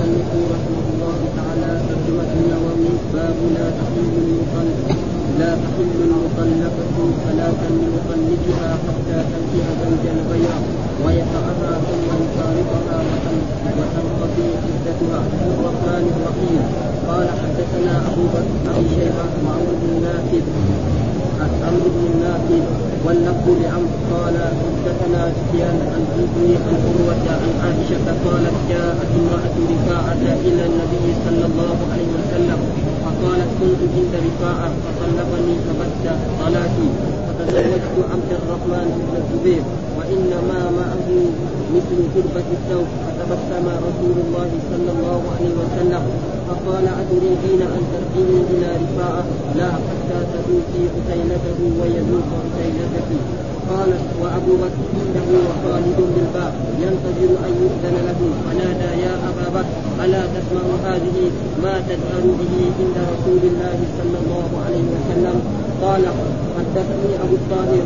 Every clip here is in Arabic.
المصنف رحمه الله تعالى ترجمة النووي باب لا تحل المطلق لا تحل المطلقة صلاة لمطلقها حتى تنكح زوجا غيره ويطأها ثم يفارقها وتنقضي عدتها الرحمن الرحيم قال حدثنا أبو بكر أبي شيبة وعمر بن بن النافذ واللفظ لعمرو قال حدثنا سفيان عن ابني عن عروة عن عائشة قالت جاءت امرأة رفاعة إلى النبي صلى الله عليه وسلم فقالت كنت عند رفاعة فطلقني فبت طلاقي فتزوجت عبد الرحمن بن الزبير وإنما معه مثل كربة الثوب فتبسم رسول الله صلى الله عليه وسلم فقال أتريدين أن ترجعي إلى رفاعة؟ لا حتى تذوقي عسيلته ويذوق عسيلتك قالت وأبو بكر عنده وخالد بالباب ينتظر أن يؤذن له. فنادى يا أبا بكر ألا تسمع هذه ما تجهر به عند رسول الله صلى الله عليه وسلم؟ قال حدثني أبو الطاهر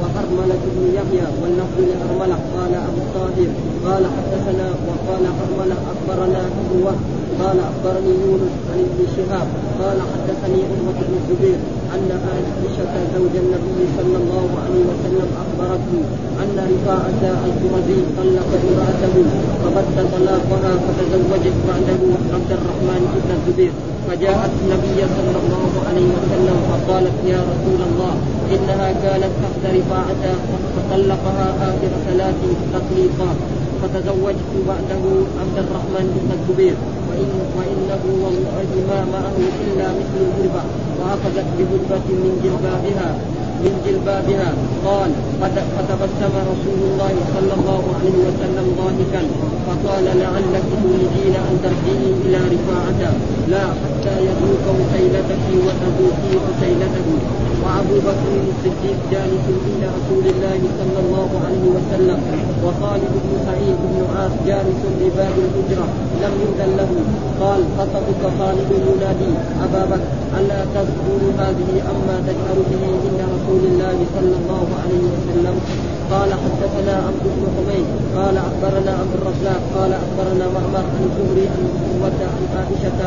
وحرملة بن يحيى واللفظ لحرملة. قال أبو الطاهر قال حدثنا وقال حرملة أخبرنا أبو قال أخبرني يونس عن ابن شهاب قال حدثني عروة بن الزبير أن عائشة زوج النبي صلى الله عليه وسلم أخبرته أن رفاعة القرزي طلق امرأته فبت طلاقها فتزوجت بعده عبد الرحمن بن الزبير. فجاءت النبي صلى الله عليه وسلم فقالت يا رسول الله إنها كانت تحت رفاعة فطلقها آخر ثلاث تطليقات. فتزوجت بعده عبد الرحمن بن الزبير. وإن وإنه والله ما معه إلا مثل الهربة وأخذت بهربة من جلبابها. من جلبابها قال فتبسم رسول الله صلى الله عليه وسلم ضاحكا فقال لعلك تريدين أن ترجعي إلى رفاعة لا حتى يذوق وسيلتك وتذوقي وسيلته وأبو بكر الصديق جالس عند رسول الله صلى الله عليه وسلم. وخالد بن سعيد بن عاص جالس بباب الحجره لم يؤذن له. قال خطبك خالد ينادي أبا بكر ألا تذكر هذه أما تجهر به عند رسول الله صلى الله عليه وسلم. قال حدثنا عبد بن حميد قال أخبرنا عبد الرزاق قال أخبرنا معمر عن الزهري عن قوة عن عائشة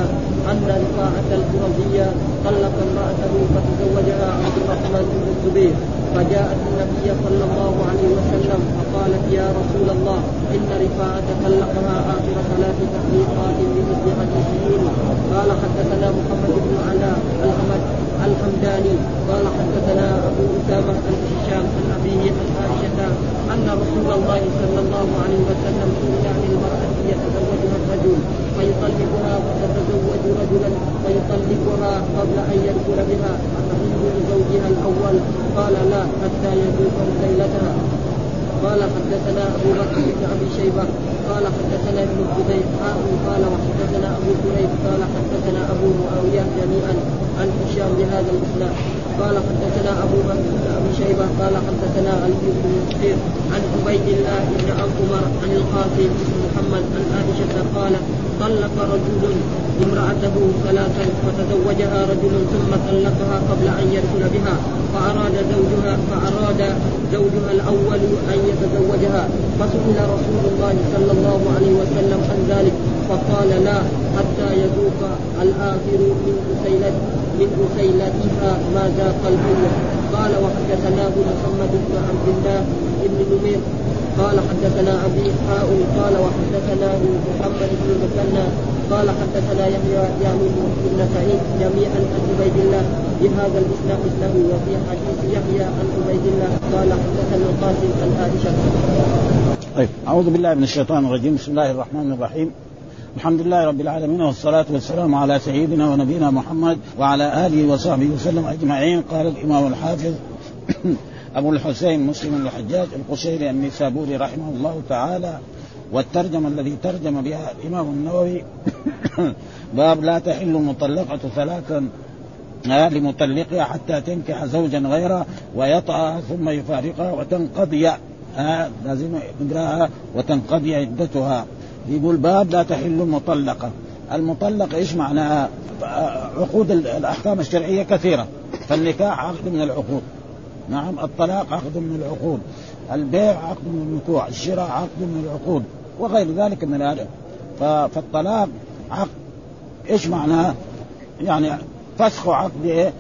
أن رفاعة القرظية طلق امرأته فتزوجها عبد الرحمن بن الزبير. فجاءت النبي صلى الله عليه وسلم فقالت يا رسول الله إن رفاعة طلقها اخر ثلاث تحقيقات بمثل حديث قال حدثنا محمد بن علاء الحمداني قال حدثنا ابو اسامه عن هشام عن ابيه عن عائشه ان رسول الله صلى الله عليه وسلم سئل عن المرأة يتزوجها الرجل فيطلقها فتتزوج رجلا فيطلقها قبل أن يدخل بها فتحل لزوجها الأول. قال لا حتى يذوق ليلتها. قال حدثنا أبو بكر بن أبي شيبة. قال حدثنا ابن الزبير. قال وحدثنا أبو كريب. قال حدثنا أبو معاوية جميعا عن هشام بهذا الاسلام قال حدثنا أبو بكر شيبة قال حدثنا علي بن كثير عن عبيد الله بن عمر عن القاسم بن محمد عن عائشة قال طلق رجل امرأته ثلاثا فتزوجها رجل ثم طلقها قبل أن يدخل بها فأراد زوجها فأراد زوجها الأول أن يتزوجها فسئل رسول الله صلى الله عليه وسلم عن ذلك فقال لا. يذوق الآخر من أسيلة من أسيلتها ما ذاق الأول قال وحدثناه محمد بن عبد الله بن نمير. قال حدثنا أبي اسحاق قال وحدثنا محمد بن المثنى قال حدثنا يحيى يعني بن سعيد جميعا عن عبيد الله. بهذا الاسلام مثله وفي حديث يحيى عن عبيد الله. قال حدثنا القاسم عن عائشة. طيب أعوذ بالله من الشيطان الرجيم. بسم الله الرحمن الرحيم. الحمد لله رب العالمين والصلاة والسلام على سيدنا ونبينا محمد وعلى آله وصحبه وسلم أجمعين. قال الإمام الحافظ أبو الحسين مسلم الحجاج القشيري النسابوري رحمه الله تعالى والترجمة الذي ترجم بها الإمام النووي باب لا تحل المطلقة ثلاثا لمطلقها حتى تنكح زوجا غيره ويطأها ثم يفارقها وتنقضي آه لازم نقراها وتنقضي عدتها. يقول باب لا تحل المطلقة. المطلقة إيش معناها عقود الأحكام الشرعية كثيرة. فالنكاح عقد من العقود. نعم الطلاق عقد من العقود. البيع عقد من النكوح. الشراء عقد من العقود. وغير ذلك من هذا. فالطلاق عقد. إيش معناه؟ يعني فسخ عقد إيه؟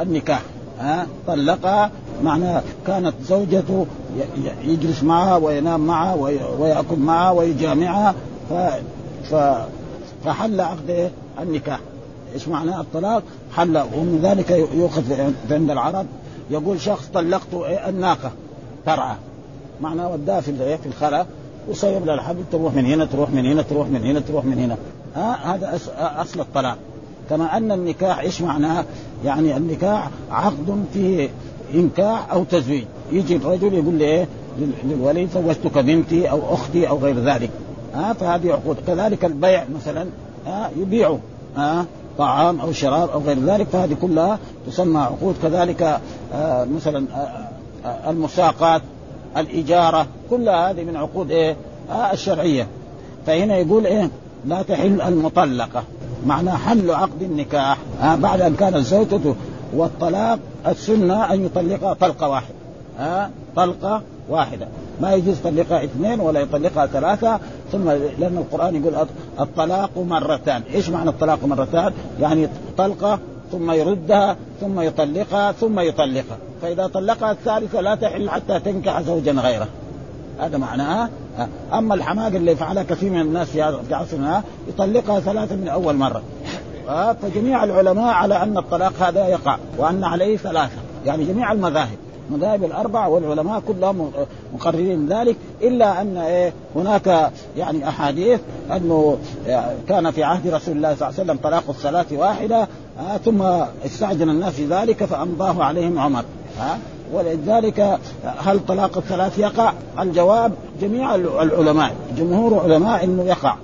النكاح. ها؟ طلقها. معناه كانت زوجته يجلس معها وينام معها ويأكل معها ويجامعها ف... ف... فحل عقد إيه؟ النكاح إيش معنى الطلاق؟ حل ومن ذلك يؤخذ عند العرب يقول شخص طلقت إيه؟ الناقة ترعى معناه وداها في إيه؟ في الخلا وصيب لها الحبل تروح من هنا تروح من هنا تروح من هنا تروح من هنا ها هذا أصل الطلاق كما أن النكاح إيش معناه؟ يعني النكاح عقد فيه إنكاح أو تزويج يجي الرجل يقول لي إيه؟ للولي زوجتك بنتي أو أختي أو غير ذلك. ها فهذه عقود. كذلك البيع مثلا ها يبيعوا ها طعام أو شراب أو غير ذلك فهذه كلها تسمى عقود. كذلك آه مثلا آه آه المساقات الإجارة كلها هذه من عقود إيه؟ آه الشرعية. فهنا يقول إيه؟ لا تحل المطلقة. معنى حل عقد النكاح. آه بعد أن كانت زوجته والطلاق السنة أن يطلقها طلقة واحدة. ها طلقة واحدة. ما يجوز يطلقها اثنين ولا يطلقها ثلاثة ثم لأن القرآن يقول الطلاق مرتان، إيش معنى الطلاق مرتان؟ يعني طلقة ثم يردها ثم يطلقها ثم يطلقها، فإذا طلقها الثالثة لا تحل حتى تنكح زوجا غيره. هذا معناه أما الحماقه اللي فعلها كثير من الناس في عصرنا يطلقها ثلاثة من أول مرة. فجميع العلماء على أن الطلاق هذا يقع وأن عليه ثلاثة، يعني جميع المذاهب. المذاهب الاربع والعلماء كلهم مقررين ذلك إلا أن إيه هناك يعني أحاديث أنه كان في عهد رسول الله صلى الله عليه وسلم طلاق الصلاة واحدة آه ثم استعجل الناس ذلك فأمضاه عليهم عمر ها ولذلك هل طلاق الثلاث يقع؟ الجواب جميع العلماء جمهور علماء إنه يقع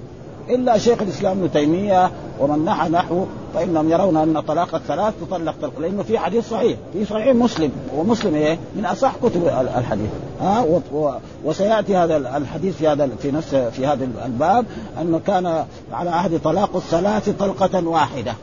إلا شيخ الإسلام ابن تيمية ومن نحى نحو فانهم يرون أن طلاق الثلاث تطلق طلق لأنه في حديث صحيح. في صحيح مسلم. ومسلم إيه؟ من أصح كتب الحديث. ها؟ وسيأتي هذا الحديث في هذا في نفس في هذا الباب. أنه كان على عهد طلاق الثلاث طلقة واحدة.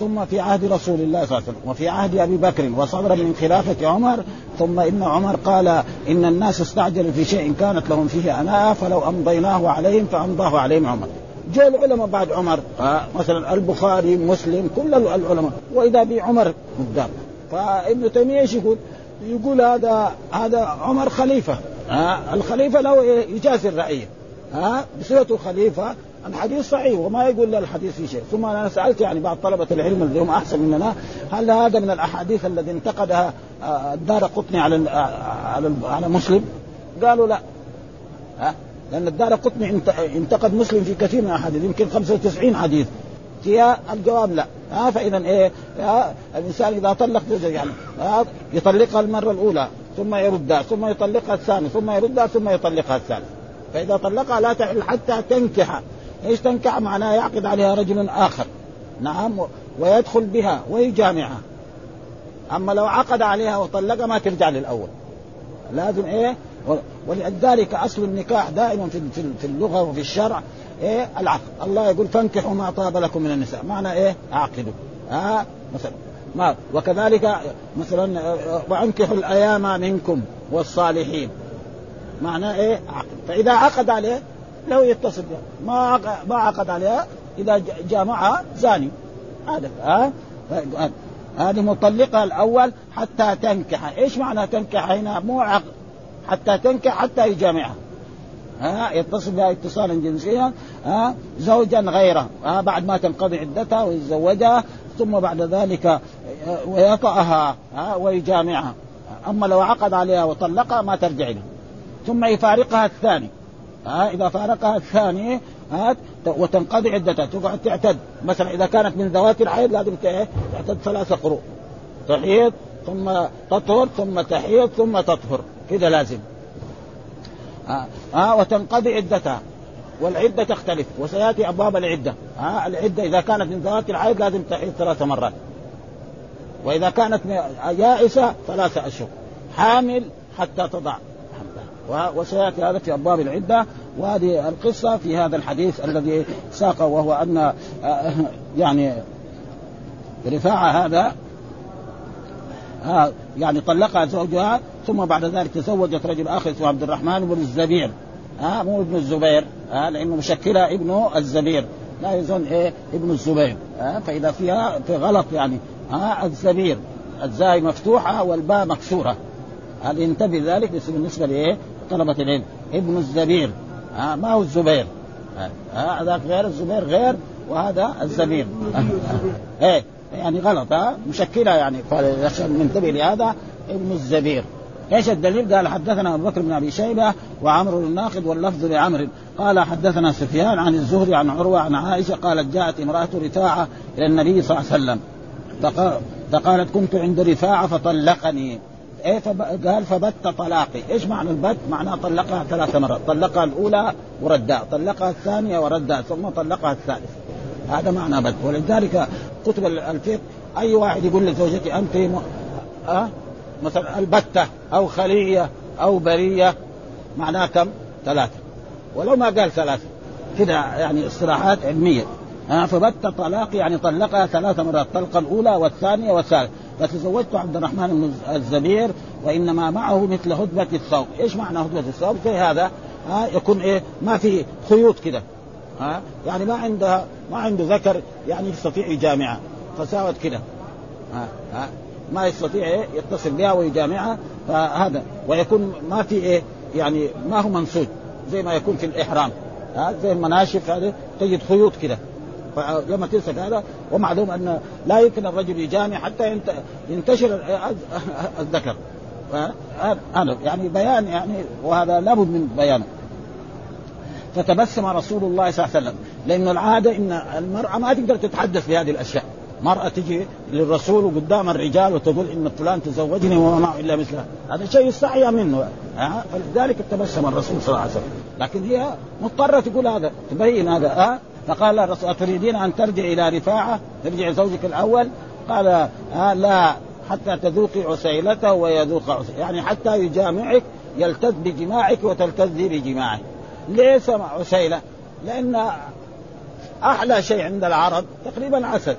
ثم في عهد رسول الله صلى الله عليه وسلم. وفي عهد أبي بكر. وصدرا من خلافة عمر. ثم إن عمر قال إن الناس استعجلوا في شيء كانت لهم فيه أناء فلو أمضيناه عليهم فأمضاه عليهم عمر. جاء العلماء بعد عمر. آه مثلا البخاري مسلم كل العلماء. وإذا بعمر قدام فابن تيمية إيش يقول؟ يقول هذا هذا عمر خليفة. آه الخليفة له يجازي الرعية. ها؟ آه بصفته خليفه الحديث صحيح وما يقول الحديث في شيء. ثم أنا سألت يعني بعض طلبة العلم اللي هم أحسن مننا هل هذا من الأحاديث الذي انتقدها الدار قطني على على على مسلم؟ قالوا لا. ها؟ لأن الدار قطني انتقد مسلم في كثير من الأحاديث يمكن 95 حديث. فيها الجواب لا. ها فاذا إيه؟ الإنسان إذا طلق زوجته يعني يطلقها المرة الأولى ثم يردها ثم يطلقها الثانية ثم يردها ثم يطلقها الثالث فإذا طلقها لا تحل حتى تنكح. إيش تنكح؟ معناه يعقد عليها رجل آخر. نعم ويدخل بها ويجامعها. أما لو عقد عليها وطلقها ما ترجع للأول. لازم إيه؟ ولذلك أصل النكاح دائما في في اللغة وفي الشرع إيه؟ العقد الله يقول فانكحوا ما طاب لكم من النساء. معنى إيه؟ اعقدوا ها آه؟ مثلا. ما وكذلك مثلا وأنكحوا الأيام منكم والصالحين. معناه إيه؟ عقد فإذا عقد عليه له يتصل بها ما ما عقد عليها إذا جامعها زاني. هذا ها آه هذه مطلقها الأول حتى تنكح. إيش معنى تنكح هنا؟ مو عقد. حتى تنكح حتى يجامعها. ها يتصل بها اتصالا جنسيا ها زوجا غيره. ها بعد ما تنقضي عدتها ويتزوجها ثم بعد ذلك ويطأها ها ويجامعها. أما لو عقد عليها وطلقها ما ترجع له. ثم يفارقها الثاني. ها إذا فارقها الثاني ها وتنقضي عدتها تقعد تعتد. مثلا إذا كانت من ذوات الحيض لازم تعتد ثلاثة قروء. تحيض ثم تطهر ثم تحيض ثم تطهر. كذا لازم. ها آه وتنقضي عدتها. والعدة تختلف. وسيأتي أبواب العدة. ها آه العدة إذا كانت من ذوات الحيض لازم تحيض ثلاث مرات. وإذا كانت يائسة ثلاثة أشهر. حامل حتى تضع وسيأتي هذا في أبواب العدة. وهذه القصة في هذا الحديث الذي ساقه وهو أن يعني رفاعة هذا يعني طلقها زوجها ثم بعد ذلك تزوجت رجل اخر اسمه عبد الرحمن بن الزبير. ها مو ابن الزبير ها لأنه مشكلة ابنه الزبير. لا يظن إيه ابن الزبير ها فإذا فيها في غلط يعني ها الزبير. الزاي مفتوحة والباء مكسورة. هذا ينتبه ذلك؟ بالنسبة لإيه؟ طلبة العلم. ابن الزبير ها ما هو الزبير؟ هذاك غير الزبير غير وهذا الزبير. إيه يعني غلط ها مشكلة يعني. فعشان ننتبه لهذا؟ ابن الزبير. إيش الدليل؟ قال حدثنا أبو بكر بن أبي شيبة وعمرو الناقد واللفظ لعمر قال حدثنا سفيان عن الزهري عن عروة عن عائشة قالت جاءت امرأة رفاعة إلى النبي صلى الله عليه وسلم فقالت كنت عند رفاعة فطلقني إيه قال فبت طلاقي، إيش معنى البت؟ معناه طلقها ثلاث مرات، طلقها الأولى وردها، طلقها الثانية وردها، ثم طلقها الثالثة. هذا معنى بت، ولذلك كتب الفقه أي واحد يقول لزوجتي أنت م... أه؟ مثلا البتة أو خلية أو برية معناه كم؟ ثلاثة. ولو ما قال ثلاثة. كده يعني اصطلاحات علمية. ها فبت طلاق يعني طلقها ثلاث مرات الطلقه الأولى والثانية والثالثة. فتزوجت عبد الرحمن بن الزبير وإنما معه مثل هدبة الثوب، إيش معنى هدبة الثوب؟ زي هذا. ها يكون إيه؟ ما في خيوط كده. ها يعني ما عندها ما عنده ذكر يعني يستطيع يجامعها. فساوت كده. ها ها. ما يستطيع إيه يتصل بها ويجامعها فهذا. ويكون ما في إيه يعني ما هو منسوج زي ما يكون في الإحرام. ها زي المناشف هذه تجد خيوط كده. فلما تمسك هذا ومعلوم أن لا يمكن الرجل يجامع حتى ينتشر الذكر. هذا يعني بيان يعني وهذا لابد من بيانه فتبسم رسول الله صلى الله عليه وسلم. لأن العادة إن المرأة ما تقدر تتحدث في هذه الأشياء. مرأة تجي للرسول وقدام الرجال وتقول إن فلان تزوجني وما معه إلا مثله. هذا شيء يستحيا منه. ها؟ فلذلك تبسم الرسول صلى الله عليه وسلم. لكن هي مضطرة تقول هذا تبين هذا ها؟ فقال الرسول أتريدين أن ترجع إلى رفاعة؟ ترجع زوجك الأول؟ قال آه لا حتى تذوقي عسيلته ويذوق عسيلته يعني حتى يجامعك يلتذ بجماعك وتلتذي بجماعه ليه سمع عسيلة لأن أحلى شيء عند العرب تقريبا عسل.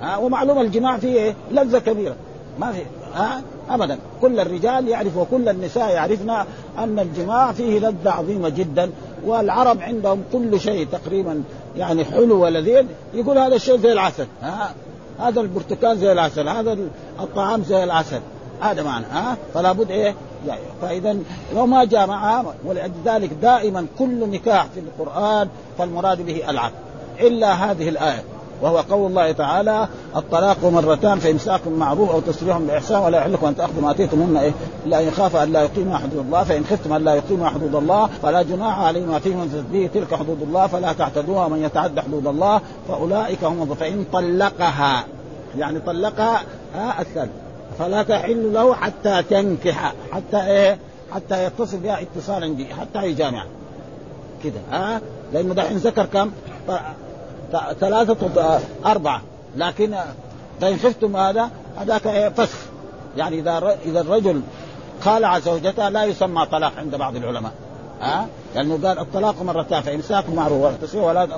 ها ومعلوم الجماع فيه إيه؟ لذة كبيرة. ما في ها ابدا. كل الرجال يعرف وكل النساء يعرفن أن الجماع فيه لذة عظيمة جدا والعرب عندهم كل شيء تقريبا يعني حلو ولذيذ. يقول هذا الشيء زي العسل ها هذا البرتقال زي العسل هذا الطعام زي العسل. هذا معنى ها فلا بد إيه؟ يعني فاذا لو ما جامعها ولذلك دائما كل نكاح في القرآن فالمراد به العقد إلا هذه الآية. وهو قول الله تعالى الطلاق مرتان فإمساك معروف أو تسريح بإحسان ولا يحل لكم أن تأخذوا ما آتيتموهن إيه؟ إن يخاف أن لا يقيما حدود الله فإن خفتم أن لا يقيما حدود الله فلا جناح عليهما فيما به تلك حدود الله فلا تعتدوها. من يتعدى حدود الله فأولئك هم فإن طلقها يعني طلقها ها فلا تحل له حتى تنكح حتى إيه؟ حتى يتصل بها اتصالا حتى يجامع. كده ها؟ لأنه دحين ذكر كم؟ ثلاثة أربعة. لكن فإن خفتم هذا هذاك فسخ. يعني إذا إذا الرجل خالع زوجته لا يسمى طلاق عند بعض العلماء. ها؟ لأنه قال الطلاق مرتان فإمساك معروف والتسريح ولا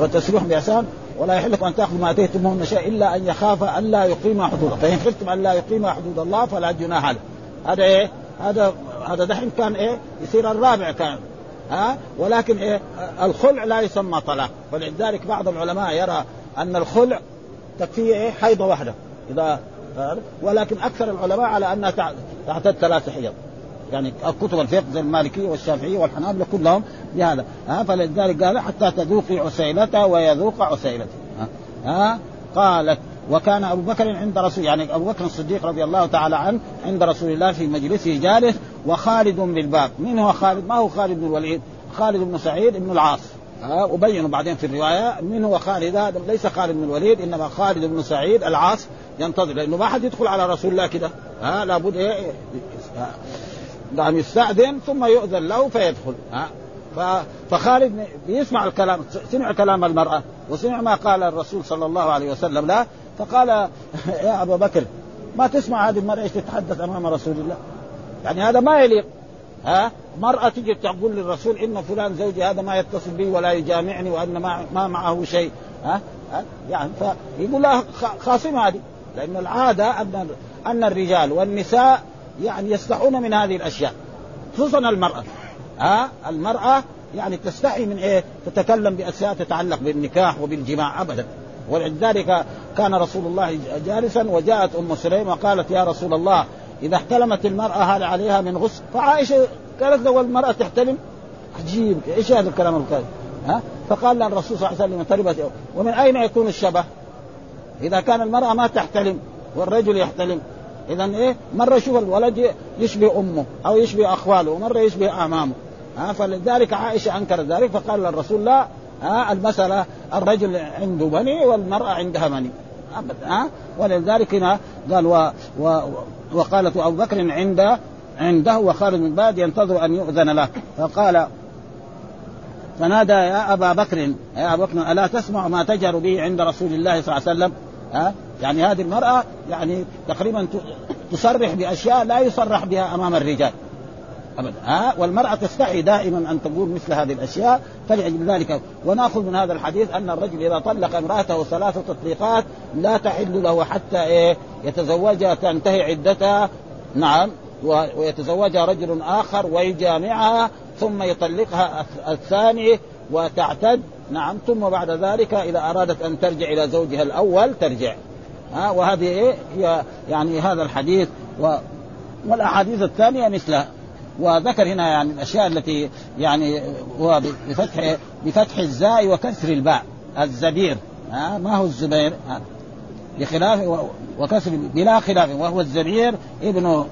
والتسريح بإحسان ولا يحل لكم أن تاخذوا ما أتيتموهن شيء إلا أن يخاف أن لا يقيم حدود. فإن خفتم أن لا يقيم حدود الله فلا جناح عليه هذا إيه؟ هذا هذا دحين كان إيه؟ يصير الرابع كان. ها؟ ولكن إيه؟ الخلع لا يسمى طلاق. ولذلك بعض العلماء يرى أن الخلع تكفيه إيه؟ حيضة واحدة. إذا ولكن أكثر العلماء على أنها تعتد ثلاث حيض. يعني كتب الفقه زي المالكية والشافعية والحنابلة كلهم بهذا. ها؟ فلذلك قال حتى تذوقي عسيلته ويذوق عسيلته ها, ها؟ قالت وكان أبو بكر عند رسول يعني أبو بكر الصديق رضي الله تعالى عنه عند رسول الله في مجلسه جالس وخالد بالباب من هو خالد؟ ما هو خالد بن الوليد؟ خالد بن سعيد بن العاص. ها وبينوا بعدين في الرواية. من هو خالد؟ هذا ليس خالد بن الوليد إنما خالد بن سعيد العاص. ينتظر لأنه ما حد يدخل على رسول الله كده. ها لابد إيه؟ نعم يستأذن ثم يؤذن له فيدخل. ها فخالد بيسمع الكلام سمع كلام المرأة وسمع ما قال الرسول صلى الله عليه وسلم له. فقال يا أبا بكر ما تسمع هذه المرأة إيش تتحدث أمام رسول الله؟ يعني هذا ما يليق. ها؟ مرأة تجي تقول للرسول إن فلان زوجي هذا ما يتصل بي ولا يجامعني وأن ما, ما معه شيء. ها, ها؟ يعني فيقول لها خاصم هذه. لأن العادة أن أن الرجال والنساء يعني يستحون من هذه الأشياء خصوصا المرأة. ها؟ المرأة يعني تستحي من إيه؟ تتكلم بأشياء تتعلق بالنكاح وبالجماع ابدا. ولذلك كان رسول الله جالسا وجاءت أم سليم وقالت يا رسول الله إذا احتلمت المرأة هل عليها من غسل؟ فعائشة قالت له المراه تحتلم عجيب إيش هذا الكلام الكاذب؟ ها؟ فقال لها الرسول صلى الله عليه وسلم تربت ومن أين يكون الشبه؟ إذا كان المرأة ما تحتلم والرجل يحتلم اذا إيه مرة يشوف الولد يشبه أمه أو يشبه أخواله ومرة يشبه أعمامه ها فلذلك عائشة أنكرت ذلك فقال الرسول لا ها المسألة الرجل عنده بني والمرأة عندها بني أبدا. ها؟ ولذلك هنا قال و و وقالت أبو بكر عند عنده وخالد بن باد ينتظر أن يؤذن له فقال فنادى يا أبا بكر يا ابا بكر ألا تسمع ما تجهر به عند رسول الله صلى الله عليه وسلم؟ ها؟ يعني هذه المرأة يعني تقريبا تصرح بأشياء لا يصرح بها أمام الرجال. أبدا. ها والمرأة تستحي دائما أن تقول مثل هذه الأشياء. فلأجل ذلك. ونأخذ من هذا الحديث أن الرجل إذا طلق امرأته ثلاث تطليقات لا تحل له حتى إيه يتزوجها تنتهي عدتها نعم. ويتزوجها رجل آخر ويجامعها ثم يطلقها الثاني وتعتد. نعم. ثم بعد ذلك إذا أرادت أن ترجع إلى زوجها الأول ترجع. ها وهذه إيه هي يعني هذا الحديث. و والأحاديث الثانية مثلها. وذكر هنا يعني الأشياء التي يعني هو بفتح بفتح الزاء وكسر الباء. الزبير ها ما هو الزبير؟ بخلاف وكسر بلا خلاف وهو الزبير ابن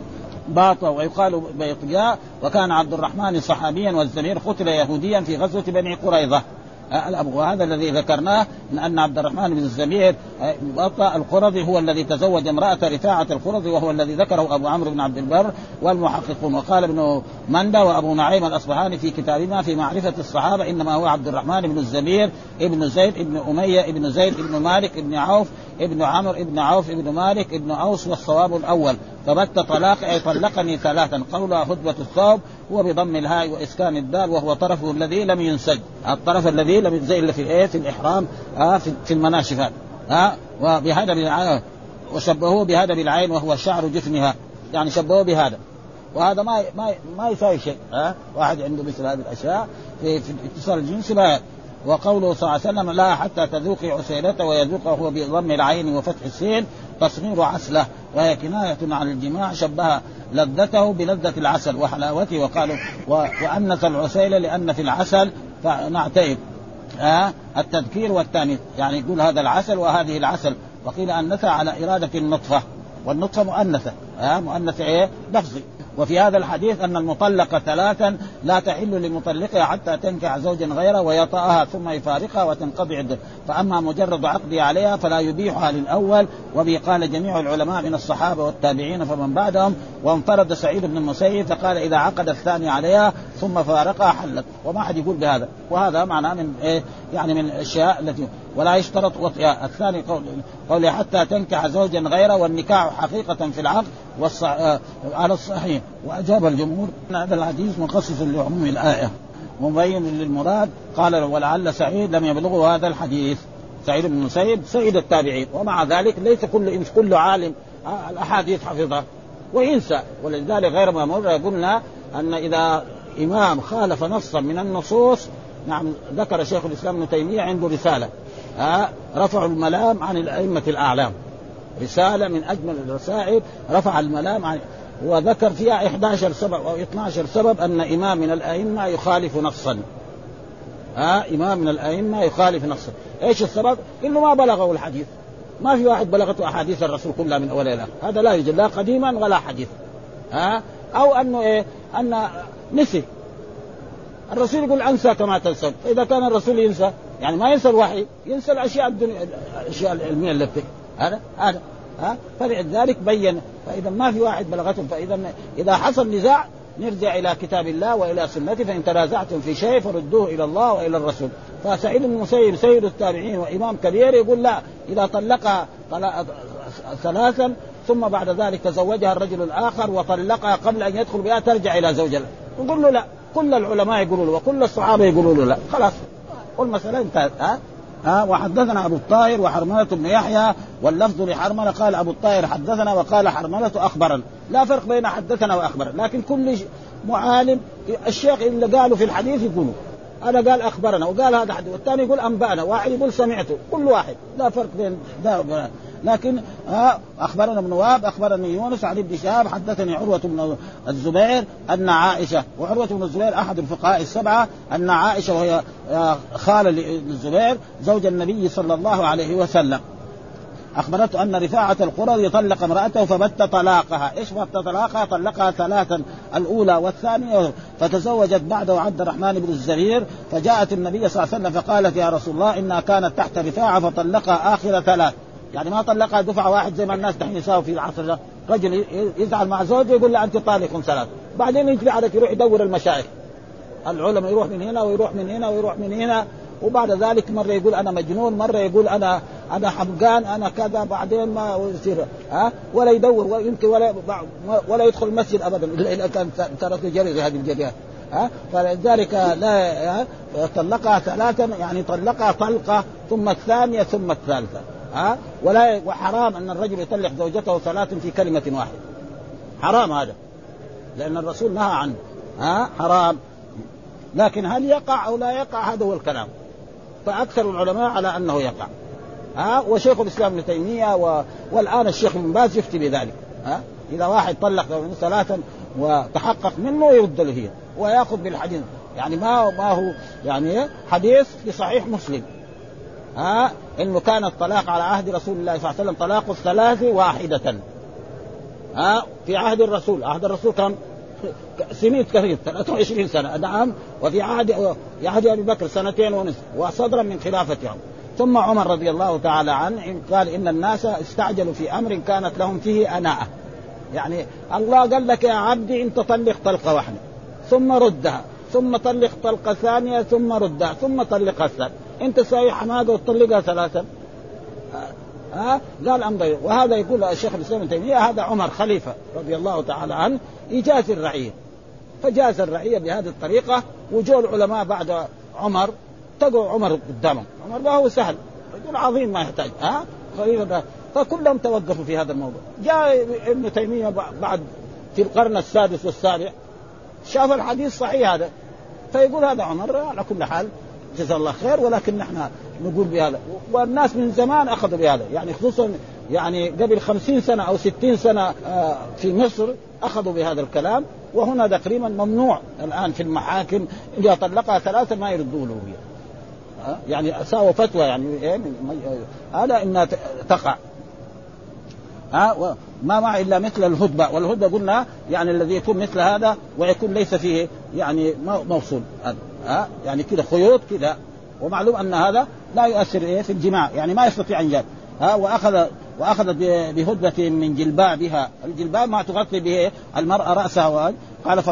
باطة ويقال بيطياء وكان عبد الرحمن صحابيا والزبير قتل يهوديا في غزوة بني قريظة. وهذا الذي ذكرناه من أن عبد الرحمن بن الزبير بطة القرظي هو الذي تزوج امرأة رفاعة القرظي وهو الذي ذكره أبو عمرو بن عبد البر والمحققون. وقال ابن مندى وأبو نعيم الأصبهاني في كتابنا في معرفة الصحابة إنما هو عبد الرحمن بن الزبير ابن زيد ابن أمية ابن زيد ابن مالك ابن عوف ابن عمرو ابن عوف ابن مالك ابن أوس والصواب الأول. فبت طلاق أي طلقني ثلاثا. قولها خطبة الثوب هو بضم الهاء وإسكان الدال وهو طرفه الذي لم ينسج. الطرف الذي لم زي اللي في الايه في الإحرام. آه في, في المناشف ها آه وبهذا بالعين وشبهوه بهذا بالعين وهو شعر جفنها يعني شبهوه بهذا. وهذا ما ما ما يساوي شيء. ها آه واحد عنده مثل هذه الأشياء في, في اتصال الجنس لا. وقوله صلى الله عليه وسلم لا حتى تذوقي عسيلته ويذوقه هو بضم العين وفتح السين تصغير عسلة. وهي كناية عن الجماع شبه لذته بلذة العسل وحلاوته وقالوا وأنث العسيلة لأن في العسل فنعتيب آه التذكير والتانيث يعني يقول هذا العسل وهذه العسل. وقيل أنثى على إرادة النطفة والنطفة مؤنثة. آه مؤنثة إيه؟ لفظي. وفي هذا الحديث أن المطلقه ثلاثا لا تحل لمطلقها حتى تنكح زوجا غيره ويطأها ثم يفارقها وتنقضي عدة فأما مجرد عقده عليها فلا يبيحها للأول وبه قال جميع العلماء من الصحابة والتابعين فمن بعدهم وانفرد سعيد بن المسيب فقال إذا عقد الثاني عليها ثم فارقها حلت. وما حد يقول بهذا. وهذا معناه من إيه؟ يعني من الأشياء التي ولا يشترط وطئها الثاني قول قول حتى تنكح زوجا غيره والنكاح حقيقة في العقد والص... على الصحيح. وأجاب الجمهور أن هذا الحديث مخصص لعموم الآية. مبين للمراد قال ولعل سعيد لم يبلغه هذا الحديث. سعيد بن المسيب سيد التابعين. ومع ذلك ليس كل كل عالم الأحاديث حفظها وينسى ولذلك غير ما مر قلنا أن إذا إمام خالف نصا من النصوص نعم ذكر شيخ الإسلام ابن تيمية عنده رسالة. ها رفعوا الملام عن الأئمة الأعلام. رسالة من أجمل الرسائل رفع الملام عن وذكر فيها 11 سبب أو 12 سبب أن امام من الأئمة يخالف نصا. ها امام من الأئمة يخالف نصا. إيش السبب؟ إنه ما بلغه الحديث. ما في واحد بلغته أحاديث الرسول كلها من اول إلى هذا لا يوجد لا قديما ولا حديثا. ها؟ أو أنه إيه؟ أن نسي. الرسول يقول أنسى كما تنسى فإذا كان الرسول ينسى يعني ما ينسى الوحي ينسى الأشياء الدنيا الأشياء العلمية التي هذا هذا ها؟ فلذلك بين فإذا ما في واحد بلغته فإذا إذا حصل نزاع نرجع إلى كتاب الله وإلى سنته فإن تنازعتم في شيء فردوه إلى الله وإلى الرسول. فسعيد بن المسيب سيد التابعين وإمام كبير يقول لا إذا طلقها ثلاثا ثم بعد ذلك تزوجها الرجل الآخر وطلقها قبل أن يدخل بها ترجع إلى زوجها. يقول له لا كل العلماء يقولوا له وكل الصحابة يقولوا له لا خلاص. والمساله انتهت ها؟ ها؟ وحدثنا أبو الطاهر وحرملة بن يحيى واللفظ لحرملة قال أبو الطاهر حدثنا وقال حرملة اخبرنا لا فرق بين حدثنا واخبرنا لكن كل معالم الشيخ اللي قالوا في الحديث يقولوا. هذا قال أخبرنا وقال هذا حديث والثاني يقول أنبأنا واحد يقول سمعته كل واحد. لا فرق بين ده لكن ها أخبرنا ابن وهب أخبرني يونس عن ابن شهاب حدثني عروة بن الزبير أن عائشة وعروة بن الزبير أحد الفقهاء السبعة أن عائشة وهي خاله للزبير زوج النبي صلى الله عليه وسلم. أخبرته أن رفاعة القرظي طلق امرأته فبت طلاقها، إيش بت طلاقها؟ طلقها ثلاثا الأولى والثانية. فتزوجت بعده عبد الرحمن بن الزرير فجاءت النبي صلى الله عليه وسلم فقالت يا رسول الله إنها كانت تحت رفاعة فطلقها آخر ثلاث، يعني ما طلقها دفعة واحد زي ما الناس دحين يساووا في العصر ده، رجل يزعل مع زوجه يقول له أنت طالق ثلاث، بعدين يجي عليك يروح يدور المشايخ. العلماء يروح من هنا ويروح من هنا ويروح من هنا. وبعد ذلك مرة يقول أنا مجنون مرة يقول أنا أنا حمقان أنا كذا بعدين ما يصير ها؟ ولا يدور ويمكن ولا ولا يدخل المسجد ابدا. إلا اذا كان ترك جري هذه الجريات ها؟ فلذلك لا طلقها ثلاثا يعني طلقها طلقة ثم الثانية ثم الثالثة. ها؟ ولا وحرام أن الرجل يطلق زوجته ثلاث في كلمة واحدة. حرام هذا. لأن الرسول نهى عنه. ها؟ حرام. لكن هل يقع أو لا يقع؟ هذا هو الكلام. فأكثر العلماء على أنه يقع. ها؟ وشيخ الإسلام ابن تيمية و... والآن الشيخ ابن باز يفتي بذلك. ها؟ إذا واحد طلق ثلاثا وتحقق منه يرد له هي. ويأخذ بالحديث. يعني ما ما هو يعني حديث في صحيح مسلم. ها إنه كان الطلاق على عهد رسول الله صلى الله عليه وسلم طلاق الثلاث واحدة. ها في عهد الرسول عهد الرسول كان سنين كثير 23 سنة نعم وفي عهد عهد أبي بكر سنتين ونصف وصدرا من خلافته يعني. ثم عمر رضي الله تعالى عنه قال إن الناس استعجلوا في أمر كانت لهم فيه أناءة. يعني الله قال لك يا عبدي انت طلق طلقة واحدة ثم ردها ثم طلق طلقة ثانية ثم ردها ثم طلقها الثالثه انت ساوي حماده وتطلقها ثلاثا ها؟ قال أمضي. وهذا يقول الشيخ الإسلام ابن تيمية هذا عمر خليفة رضي الله تعالى عنه يجازي الرعيه فجاز الرعيه بهذه الطريقة وجو العلماء بعد عمر تقوا عمر قدامهم. عمر ما هو سهل. رجل عظيم ما يحتاج. ها؟ خليفه فكلهم توقفوا في هذا الموضوع. جاء ابن تيمية بعد في القرن السادس والسابع شاف الحديث صحيح هذا. فيقول هذا عمر على كل حال جزاه الله خير ولكن نحن نقول بهذا. والناس من زمان أخذوا بهذا. يعني خصوصا يعني قبل خمسين سنة أو ستين سنة آه، في مصر أخذوا بهذا الكلام وهنا تقريبا ممنوع الآن في المحاكم. إذا طلقها ثلاثة ما يردوا له آه، يعني ساووا فتوى يعني إيه، هذا إنها تقع. ها ما مع إلا مثل الهدبة. والهدبة قلنا يعني الذي يكون مثل هذا ويكون ليس فيه يعني موصول ها؟ يعني كذا خيوط كذا. ومعلوم أن هذا لا يؤثر إيه؟ في الجماع. يعني ما يستطيع أن ها؟ واخذ واخذت بهدبة من جلبابها الجلباب ما تغطي به المرأة رأسها. قال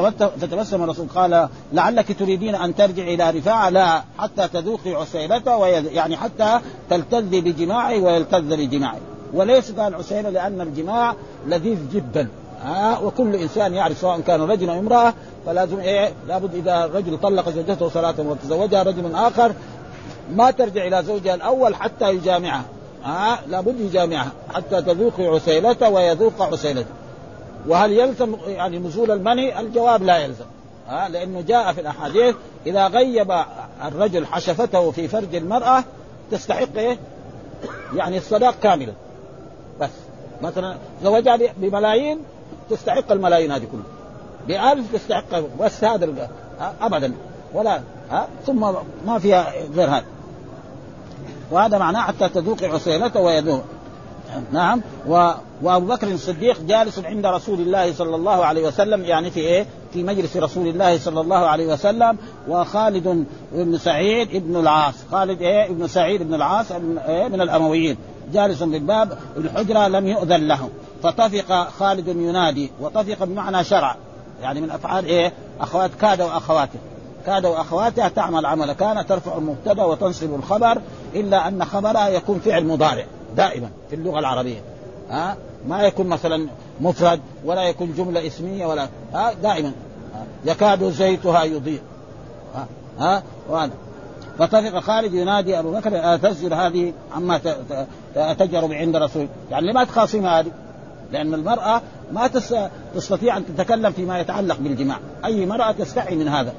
فتبسم الرسول. قال لعلك تريدين أن ترجع إلى رفاعة. لا حتى تذوقي عسيلته يعني حتى تلتذي بجماعي ويلتذ بجماعي. وليس قال عسيلة لأن الجماع لذيذ جدا. ها؟ وكل إنسان يعرف سواء كان رجل أو امرأة فلازم إيه؟ لابد إذا الرجل طلق زوجته صلاة وتزوجها رجل آخر ما ترجع إلى زوجها الأول حتى يجامعها. ها لابد يجامعها حتى تذوق عسيلته ويذوق عسيلته. وهل يلزم يعني نزول المني؟ الجواب لا يلزم. ها لأنه جاء في الأحاديث إذا غيب الرجل حشفته في فرج المرأة تستحق إيه؟ يعني الصداق كاملا. بس. مثلا زوجها بملايين تستحق الملايين هذه كلها. بألف تستحق بس هذا ابدا. ولا ها ثم ما فيها غير هذا. وهذا معناه حتى تذوق عسيلته ويذوق. نعم. و... وأبو بكر الصديق جالس عند رسول الله صلى الله عليه وسلم يعني في إيه؟ في مجلس رسول الله صلى الله عليه وسلم وخالد بن سعيد ابن العاص، خالد إيه؟ ابن سعيد بن العاص من, إيه؟ من الأمويين، جالس بالباب الحجرة لم يؤذن له، فطفق خالد ينادي، وطفق بمعنى شرع، يعني من أفعال إيه؟ أخوات كاد وأخواته، كاد واخواتها تعمل عمل كان ترفع المبتدأ وتنصب الخبر إلا أن خبرها يكون فعل مضارع دائما في اللغة العربية. ها؟ ما يكون مثلا مفرد ولا يكون جملة اسمية ولا ها؟ دائما. يكاد زيتها يضيء. ها؟ ها؟ وهذا. فطفق خالد ينادي أبو بكر تسجل هذه عما تجرب عند رسول. يعني لما تخاصم هذه؟ لأن المرأة ما تستطيع أن تتكلم فيما يتعلق بالجماع. أي مراه تستحي من هذا.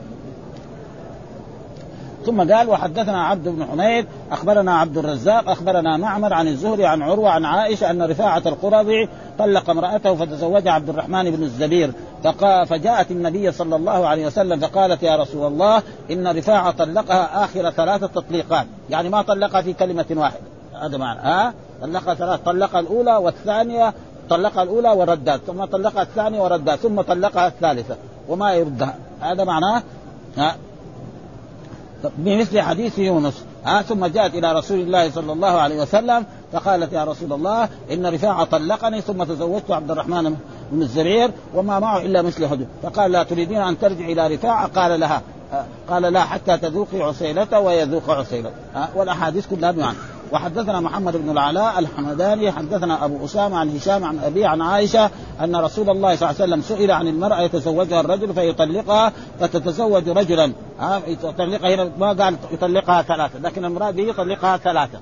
ثم قال وحدثنا عبد بن حميد أخبرنا عبد الرزاق أخبرنا معمر عن الزهري عن عروة عن عائشة أن رفاعة القرظي طلق امرأته فتزوجها عبد الرحمن بن الزبير. فجاءت النبي صلى الله عليه وسلم فقالت يا رسول الله إن رفاعة طلقها آخر ثلاثة تطليقات. يعني ما طلقها في كلمة واحدة. هذا معنى. ها؟ طلقها ثلاث طلقها الأولى والثانية طلقها الأولى وردت ثم طلقها الثانية وردت ثم طلقها الثالثة وما يردها. هذا معناه ها بمثل حديث يونس ها ثم جاءت إلى رسول الله صلى الله عليه وسلم فقالت يا رسول الله إن رفاعه طلقني ثم تزوجت عبد الرحمن بن الزبير وما معه إلا مثل حدود فقال لا تريدين أن ترجع إلى رفاعه قال لها قال لا حتى تذوقي عسيلته ويذوق عسيلته والأحاديث كلها بمعنى. وحدثنا محمد بن العلاء الحمداني حدثنا أبو أسامة عن هشام عن ابي عن عائشة أن رسول الله صلى الله عليه وسلم سئل عن المرأة يتزوجها الرجل فيطلقها فتتزوج رجلا. ها يطلقها هنا ما قال يطلقها ثلاثة لكن المرأة به يطلقها ثلاثة.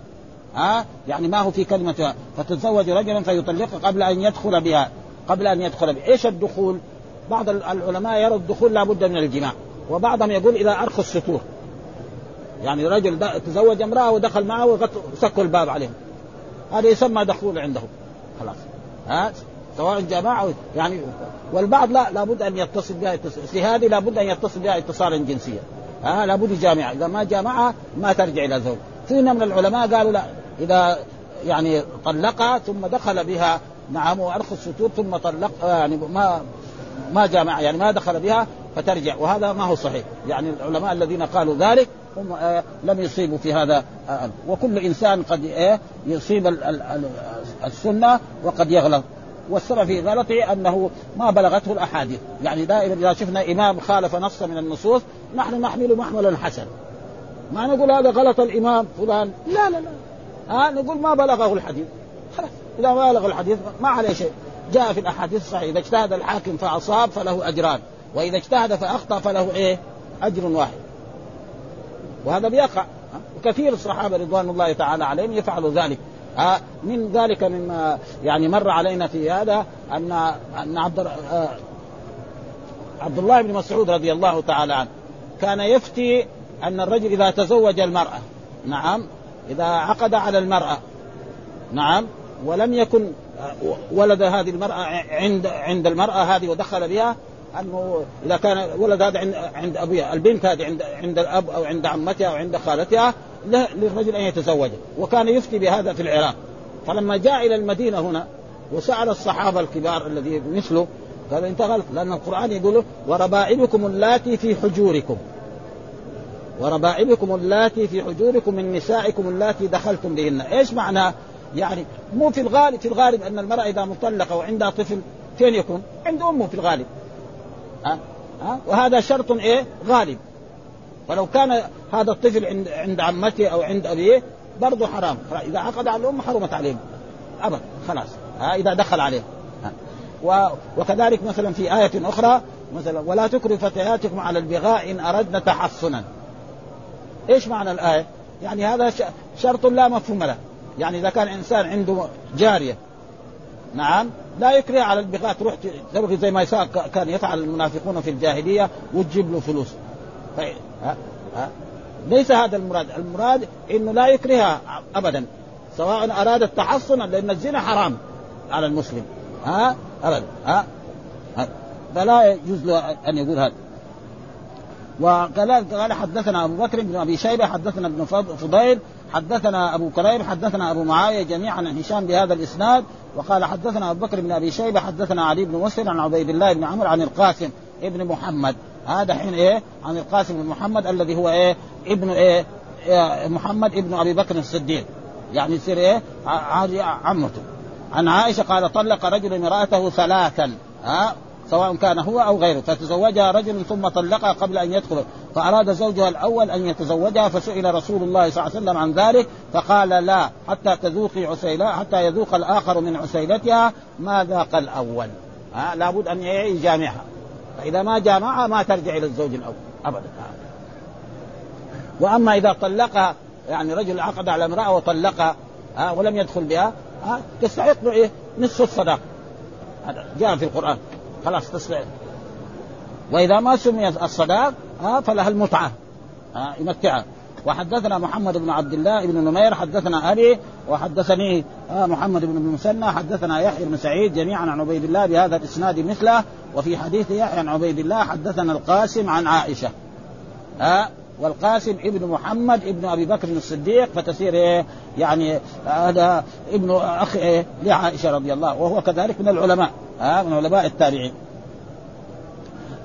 ها يعني ما هو في كلمه فتتزوج رجلا فيطلقها قبل أن يدخل بها. قبل أن يدخل بها. إيش الدخول؟ بعض العلماء يرى الدخول لابد من الجماع. وبعضهم يقول إذا أرخوا السطور يعني رجل تزوج امرأة ودخل معه وسكوا الباب عليهم. هذا يسمى دخول عنده. خلاص. ها؟ سواء جماعة يعني والبعض لا لابد أن يتصل بها اتصال في هذه لابد أن يتصل بها اتصالا جنسيا. ها؟ لابد يجامعها إذا ما جامعها ما ترجع إلى زوج. في من العلماء قالوا لا إذا يعني طلقها ثم دخل بها. نعم وارخى الستور ثم طلق يعني ما ما جامع يعني ما دخل بها فترجع. وهذا ما هو صحيح. يعني العلماء الذين قالوا ذلك هم آه لم يصيبوا في هذا آه وكل إنسان قد آه يصيب السنة وقد يغلط والسبب في غلطه أنه ما بلغته الأحاديث. يعني دائما إذا شفنا إمام خالف نصا من النصوص نحن نحمل محمل حسن ما نقول هذا غلط الإمام فلان. لا لا لا. ها نقول ما بلغه الحديث. خلاص. إذا ما بلغ الحديث ما عليه شيء. جاء في الأحاديث الصحيحة إذا اجتهد الحاكم فأصاب فله أجران وإذا اجتهد فأخطأ فله إيه؟ أجر واحد. وهذا بيقع. وكثير الصحابة رضوان الله تعالى عليهم يفعلوا ذلك. آه من ذلك مما يعني مر علينا في هذا ان أن عبد آه عبد الله بن مسعود رضي الله تعالى عنه كان يفتي أن الرجل إذا تزوج المرأة نعم إذا عقد على المرأة نعم ولم يكن ولد هذه المرأة عند عند المرأة هذه ودخل بها انه إذا كان ولد هذا عند عند ابوها البنت هذه عند عند الأب أو عند عمتها أو عند خالتها للرجل أن يتزوجها. وكان يفتي بهذا في العراق. فلما جاء إلى المدينة هنا وسأل الصحابة الكبار الذي مثله قال انت غلط لأن القرآن يقول وربائبكم اللاتي في حجوركم. وربائبكم اللاتي في حجوركم من نسائكم اللاتي دخلتم بهن. إيش معنى؟ يعني مو في الغالب في الغالب أن المرأة إذا مطلقة وعندها طفل فين يكون؟ عند أمه في الغالب. ها؟ ها؟ وهذا شرط إيه؟ غالب. ولو كان هذا الطفل عند عند عمته أو عند أبيه برضه حرام. إذا عقد على الأم حرمت عليهم ابدا خلاص. ها؟ إذا دخل عليه. ها. وكذلك مثلا في آية أخرى مثلا ولا تكرهوا فتياتكم على البغاء إن أردنا تحصنا. إيش معنى الآية؟ يعني هذا شرط لا مفهوم له. يعني إذا كان إنسان عنده جارية نعم. لا يكره على البغاء تروح تبغي زي ما كان يفعل المنافقون في الجاهلية وتجيب له فلوس. طيب. ها؟ ها؟ ليس هذا المراد. المراد إنه لا يكرهها ابدا. سواء أراد التحصن لأن الزنا حرام على المسلم. ها؟ ابدا. ها, ها. فلا يجوز له أن يقول هذا. وكذلك قال حدثنا أبو بكر بن أبي شيبة حدثنا ابن فضيل حدثنا أبو كريم حدثنا أبو معاوية جميعا عن هشام بهذا الإسناد وقال حدثنا أبو بكر بن أبي شيبة حدثنا علي بن مسلم عن عبيد الله بن عمرو عن القاسم ابن محمد. هذا حين إيه؟ عن القاسم بن محمد الذي هو إيه؟ ابن إيه, إيه محمد ابن أبي بكر الصديق. يعني يصير إيه؟ عمته. عن عائشة قال طلق رجل امرأته ثلاثا. ها؟ سواء كان هو أو غيره. فتزوجها رجل ثم طلقها قبل أن يدخل. فأراد زوجها الأول أن يتزوجها فسئل رسول الله صلى الله عليه وسلم عن ذلك فقال لا حتى تذوقي عسيلة حتى يذوق الآخر من عسيلتها ما ذاق الأول؟ ها لابد أن يجامعها فإذا ما جامعها ما ترجع إلى الزوج الأول ابدا. وأما إذا طلقها يعني رجل عقد على امرأة وطلقها ها ولم يدخل بها ها تستحق إيه؟ نصف الصداق هذا جاء في القرآن. خلاص تصلح وإذا ما سميت الصداق ها فلها المتعة. ها يمتعها. وحدثنا محمد بن عبد الله بن نمير حدثنا أبي وحدثني محمد بن المثنى حدثنا يحيى بن سعيد جميعا عن عبيد الله بهذا الإسناد مثله. وفي حديث يحيى عن عبيد الله حدثنا القاسم عن عائشة. ها والقاسم ابن محمد ابن أبي بكر الصديق فتصير إيه؟ يعني هذا ابن أخ إيه؟ لعائشة رضي الله وهو كذلك من العلماء ها؟ من علماء التابعين.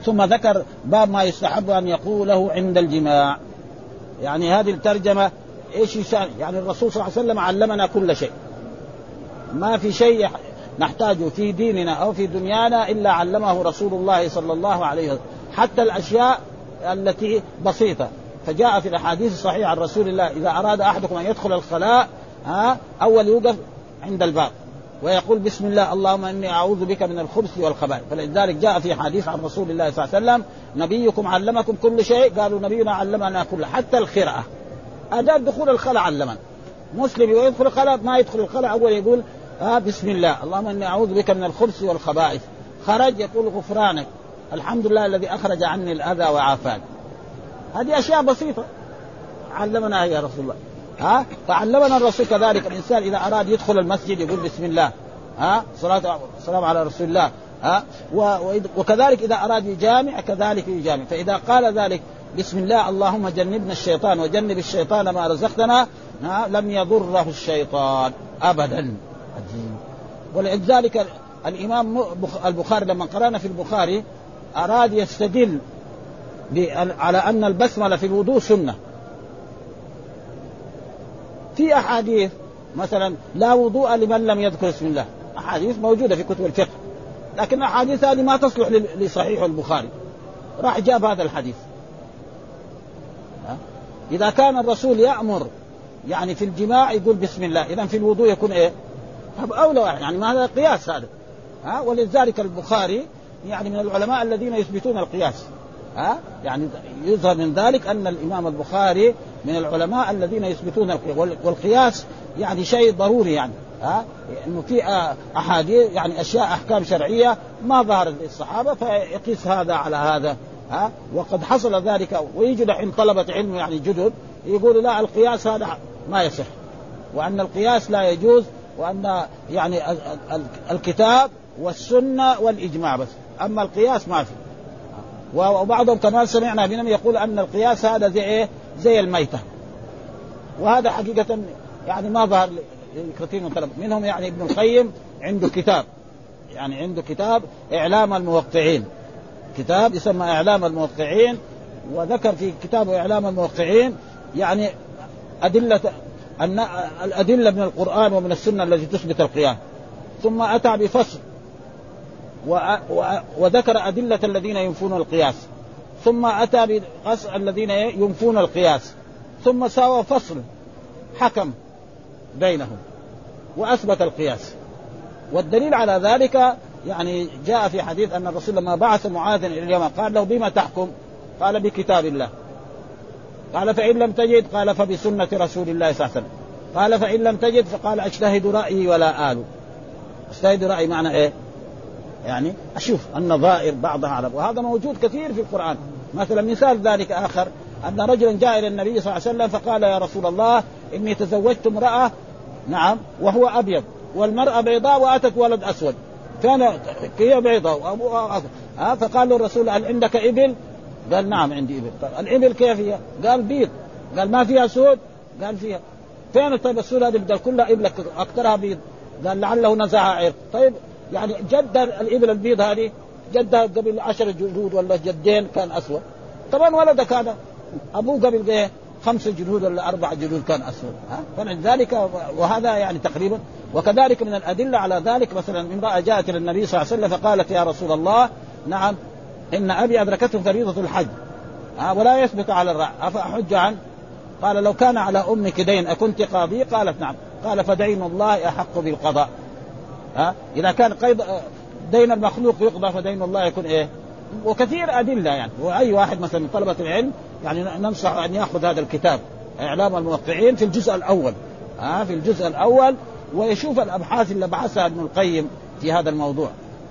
ثم ذكر باب ما يستحب أن يقوله عند الجماع. يعني هذه الترجمة إيش يسأل؟ يعني الرسول صلى الله عليه وسلم علمنا كل شيء. ما في شيء نحتاجه في ديننا أو في دنيانا إلا علمه رسول الله صلى الله عليه وسلم. حتى الأشياء التي بسيطة. فجاء في الأحاديث الصحيحة عن رسول الله إذا أراد أحدكم أن يدخل الخلاء ها أول يوقف عند الباب ويقول بسم الله اللهم إني أعوذ بك من الخبث والخبائث. فلذلك جاء في حديث عن رسول الله صلى الله عليه وسلم نبيكم علمكم كل شيء قالوا نبينا علمنا كل حتى الخرعة. اداب دخول الخلاء علمنا. مسلم يدخل الخلاء ما يدخل الخلاء أول يقول آه بسم الله اللهم إني أعوذ بك من الخبث والخبائث. خرج يقول غفرانك الحمد لله الذي أخرج عني الأذى وعافاني هذه أشياء بسيطة. علمنا يا رسول الله. ها؟ فعلمنا الرسول كذلك. الإنسان إذا أراد يدخل المسجد يقول بسم الله. ها؟ صلاه والسلام على رسول الله. ها؟ وكذلك إذا أراد يجامع كذلك يجامع. فإذا قال ذلك بسم الله اللهم جنبنا الشيطان وجنب الشيطان ما رزقتنا ها؟ لم يضره الشيطان. ابدا. ولذلك الإمام البخاري لما قرأنا في البخاري أراد يستدل على أن البسملة في الوضوء سنة. في أحاديث مثلا لا وضوء لمن لم يذكر اسم الله. أحاديث موجودة في كتب الفقه. لكن الاحاديث هذه ما تصلح لصحيح البخاري. راح جاب هذا الحديث. إذا كان الرسول يأمر يعني في الجماع يقول بسم الله. اذا في الوضوء يكون إيه؟ طب أولى يعني ما هذا قياس هذا. ها؟ ولذلك البخاري يعني من العلماء الذين يثبتون القياس. ها؟ يعني يظهر من ذلك أن الإمام البخاري من العلماء الذين يثبتون القياس والقياس يعني شيء ضروري يعني ها؟ إنه في أحاديث يعني أشياء أحكام شرعية ما ظهرت للصحابة فيقيس هذا على هذا ها؟ وقد حصل ذلك ويجي الحين طلبة علم يعني جدد يقولوا لا القياس هذا ما يصح وأن القياس لا يجوز وأن يعني الكتاب والسنة والإجماع بس أما القياس ما في. وبعضهم كمان سمعنا منهم يقول أن القياس هذا زي إيه؟ زي الميتة. وهذا حقيقة يعني ما ظهر لكثير من منهم يعني ابن القيم عنده كتاب. يعني عنده كتاب إعلام الموقعين. كتاب يسمى إعلام الموقعين وذكر في كتابه إعلام الموقعين يعني أدلة أن الأدلة من القرآن ومن السنة التي تثبت القيام. ثم أتى بفصل وذكر أدلة الذين ينفون القياس. ثم أتى بقص الذين ينفون القياس. ثم ساوى فصل حكم بينهم وأثبت القياس. والدليل على ذلك يعني جاء في حديث أن الرسول لما بعث معاذ إلى اليمن قال له بما تحكم؟ قال بكتاب الله. قال فإن لم تجد؟ قال فبسنة رسول الله صلى الله عليه وسلم. قال فإن لم تجد؟ فقال أجتهد رأيي ولا آل. أجتهد رأيي معنى إيه؟ يعني أشوف النظائر بعضها على وهذا موجود كثير في القرآن. مثلا مثال ذلك آخر أن رجلا جاء إلى النبي صلى الله عليه وسلم فقال يا رسول الله إني تزوجت امرأة نعم وهو أبيض والمرأة بيضاء وآتت ولد أسود. كان هي بيضاء وابوها اسود ها؟ فقال له الرسول هل عندك إبل؟ قال نعم عندي إبل. طيب الإبل كيف هي؟ قال بيض. قال ما فيها سود؟ قال فيها. فين؟ طيب السود هذه؟ قال كلها ابل أكثرها بيض. قال لعله نزعها عرق. طيب يعني جد الإبل البيض هذه جدها قبل عشر جلود ولا جدين كان اسود طبعا ولدك هذا أبوه قبل إيه خمس جلود ولا أربع جلود كان اسود فلذلك وهذا يعني تقريبا. وكذلك من الأدلة على ذلك مثلا امراه جاءت إلى النبي صلى الله عليه وسلم فقالت يا رسول الله نعم إن أبي أدركته فريضة الحج ولا يثبت على الرع أفأحج عنه؟ قال لو كان على أمك دين أكنت قاضي؟ قالت نعم. قال فدين الله أحق بالقضاء. ها؟ إذا كان قيد دين المخلوق يقضى فدين الله يكون إيه؟ وكثير أدلة يعني. وأي واحد مثلا من طلبة العلم يعني ننصح أن يأخذ هذا الكتاب. إعلام الموقعين في الجزء الأول. ها؟ في الجزء الأول ويشوف الأبحاث اللي بحثها ابن القيم في هذا الموضوع.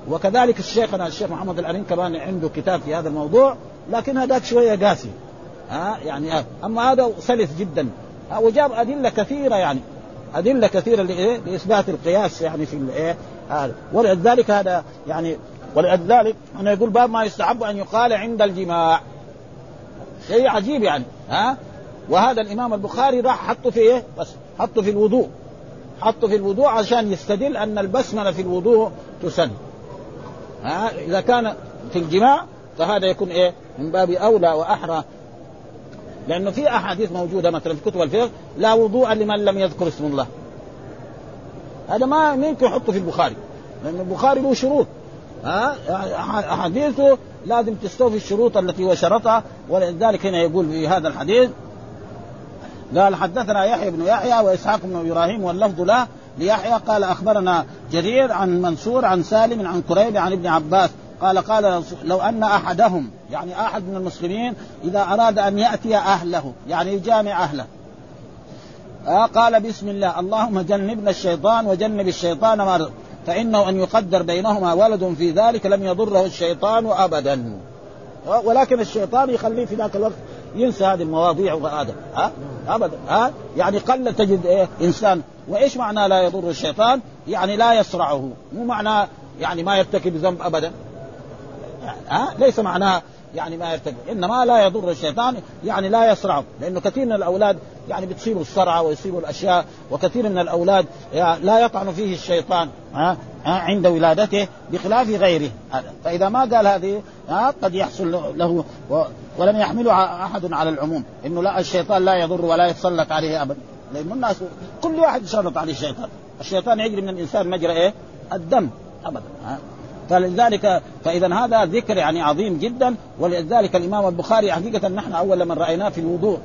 وكذلك الشيخنا الشيخ محمد الأمين كمان عنده كتاب في هذا الموضوع لكن هذاك شوية قاسي. ها؟ يعني. أما هذا سلس جدا. وجاب أدلة كثيرة يعني. أدلة كثيرة لإيه؟ لإثبات القياس يعني في الايه؟ هذا ولذلك هذا يعني ولذلك أنا يقول باب ما يستحب أن يقال عند الجماع شيء عجيب يعني ها وهذا الإمام البخاري راح حطه في إيه؟ بس حطه في الوضوء حطه في الوضوء عشان يستدل أن البسملة في الوضوء تسن ها إذا كان في الجماع فهذا يكون إيه؟ من باب أولى وأحرى لأنه في أحاديث موجودة مثلا في كتب الفقه لا وضوء لمن لم يذكر اسم الله. هذا ما يمكن يحطه في البخاري لأن البخاري له شروط. ها؟ أحاديثه لازم تستوفي الشروط التي هو شرطها ولذلك هنا يقول في هذا الحديث قال حدثنا يحيى بن يحيى وإسحاق بن إبراهيم واللفظ له ليحيى قال أخبرنا جرير عن منصور عن سالم عن كريب عن ابن عباس قال قال لو أن أحدهم يعني أحد من المسلمين إذا أراد أن يأتي أهله يعني يجامع أهله. آه قال بسم الله اللهم جنبنا الشيطان وجنب الشيطان ما فإنه أن يقدر بينهما ولد في ذلك لم يضره الشيطان ابدا. ولكن الشيطان يخليه في ذاك الوقت ينسى هذه المواضيع وهذا. ها ابدا. ها يعني قل تجد إيه إنسان. وإيش معنى لا يضر الشيطان؟ يعني لا يصرعه مو معنى يعني ما يرتكب ذنب ابدا. ها؟ ليس معناه يعني ما يرتكب. إنما لا يضر الشيطان يعني لا يصرعه لأنه كثير من الأولاد يعني بتصيبوا الصرعه ويصيبوا الأشياء وكثير من الأولاد لا يطعن فيه الشيطان ها؟ عند ولادته بخلاف غيره. فإذا ما قال هذه قد يحصل له ولم يحمله أحد على العموم. إنه لا الشيطان لا يضر ولا يتسلط عليه ابدا لأن الناس كل واحد يسلط عليه الشيطان. الشيطان يجري من الإنسان مجرى إيه؟ الدم ابدا فلذلك فإذا هذا ذكر يعني عظيم جدا ولذلك الإمام البخاري حقيقة نحن أول لما رأيناه في الوضوء.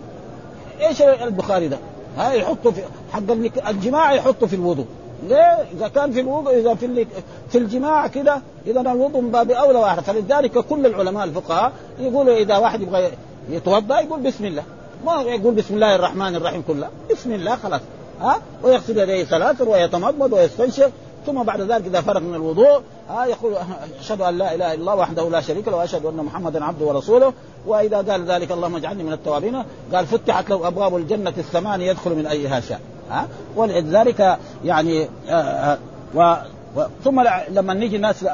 إيش البخاري ده؟ ها يحطه في حق الجماع يحطه في الوضوء. ليه؟ إذا كان في الوضوء إذا في في الجماع كده إذا الوضوء من باب أولى وأحد. فلذلك كل العلماء الفقهاء يقولوا إذا واحد يبغى يتوضأ يقول بسم الله. ما يقول بسم الله الرحمن الرحيم كله. بسم الله خلاص. ها؟ ويغسل يديه ثلاثا ويتمضمض ويستنشق. ثم بعد ذلك إذا فرغ من الوضوء ها يقول أشهد أن لا إله إلا الله وحده لا شريك له وأشهد أن محمدا عبده ورسوله. وإذا قال ذلك اللهم اجعلني من التوابين قال فتحت له أبواب الجنة الثمانيه يدخل من أيها شاء ها. ولذلك يعني آه، آه، و ثم لما نيجي الناس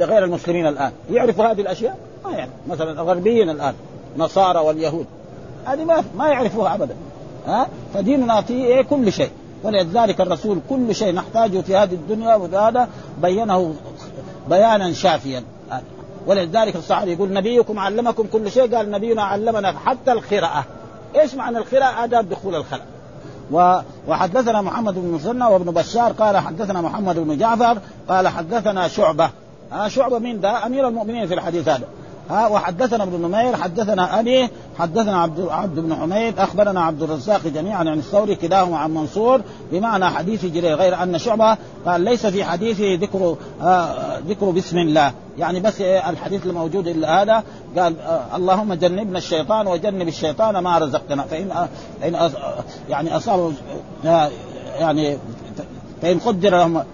غير المسلمين الآن يعرفوا هذه الأشياء؟ ما يعني مثلا الغربيين الآن نصارى واليهود هذه ما ما يعرفوها ابدا ها. فديننا فيه إيه؟ كل شيء. ولذلك الرسول كل شيء نحتاجه في هذه الدنيا وهذا بينه بيانا شافيا. ولذلك الصحابي يقول نبيكم علمكم كل شيء قال نبينا علمنا حتى القراءة. إيش معنى القراءة؟ آداب دخول الخلاء وحدثنا محمد بن مسنى وابن بشار قال حدثنا محمد بن جعفر قال حدثنا شعبة. آه شعبة مين ده؟ أمير المؤمنين في الحديث هذا. ها وحدثنا ابن نمير حدثنا أبي حدثنا عبد عبد بن حميد أخبرنا عبد الرزاق جميعا عن الثوري كلاهما عن منصور بمعنى حديث جرير غير أن شعبة قال ليس في حديثه ذكر آه ذكر بسم الله. يعني بس الحديث الموجود الا هذا قال آه اللهم جنبنا الشيطان وجنب الشيطان ما رزقتنا. فإن آه ان يعني أصابوا يعني فإن قدر لهم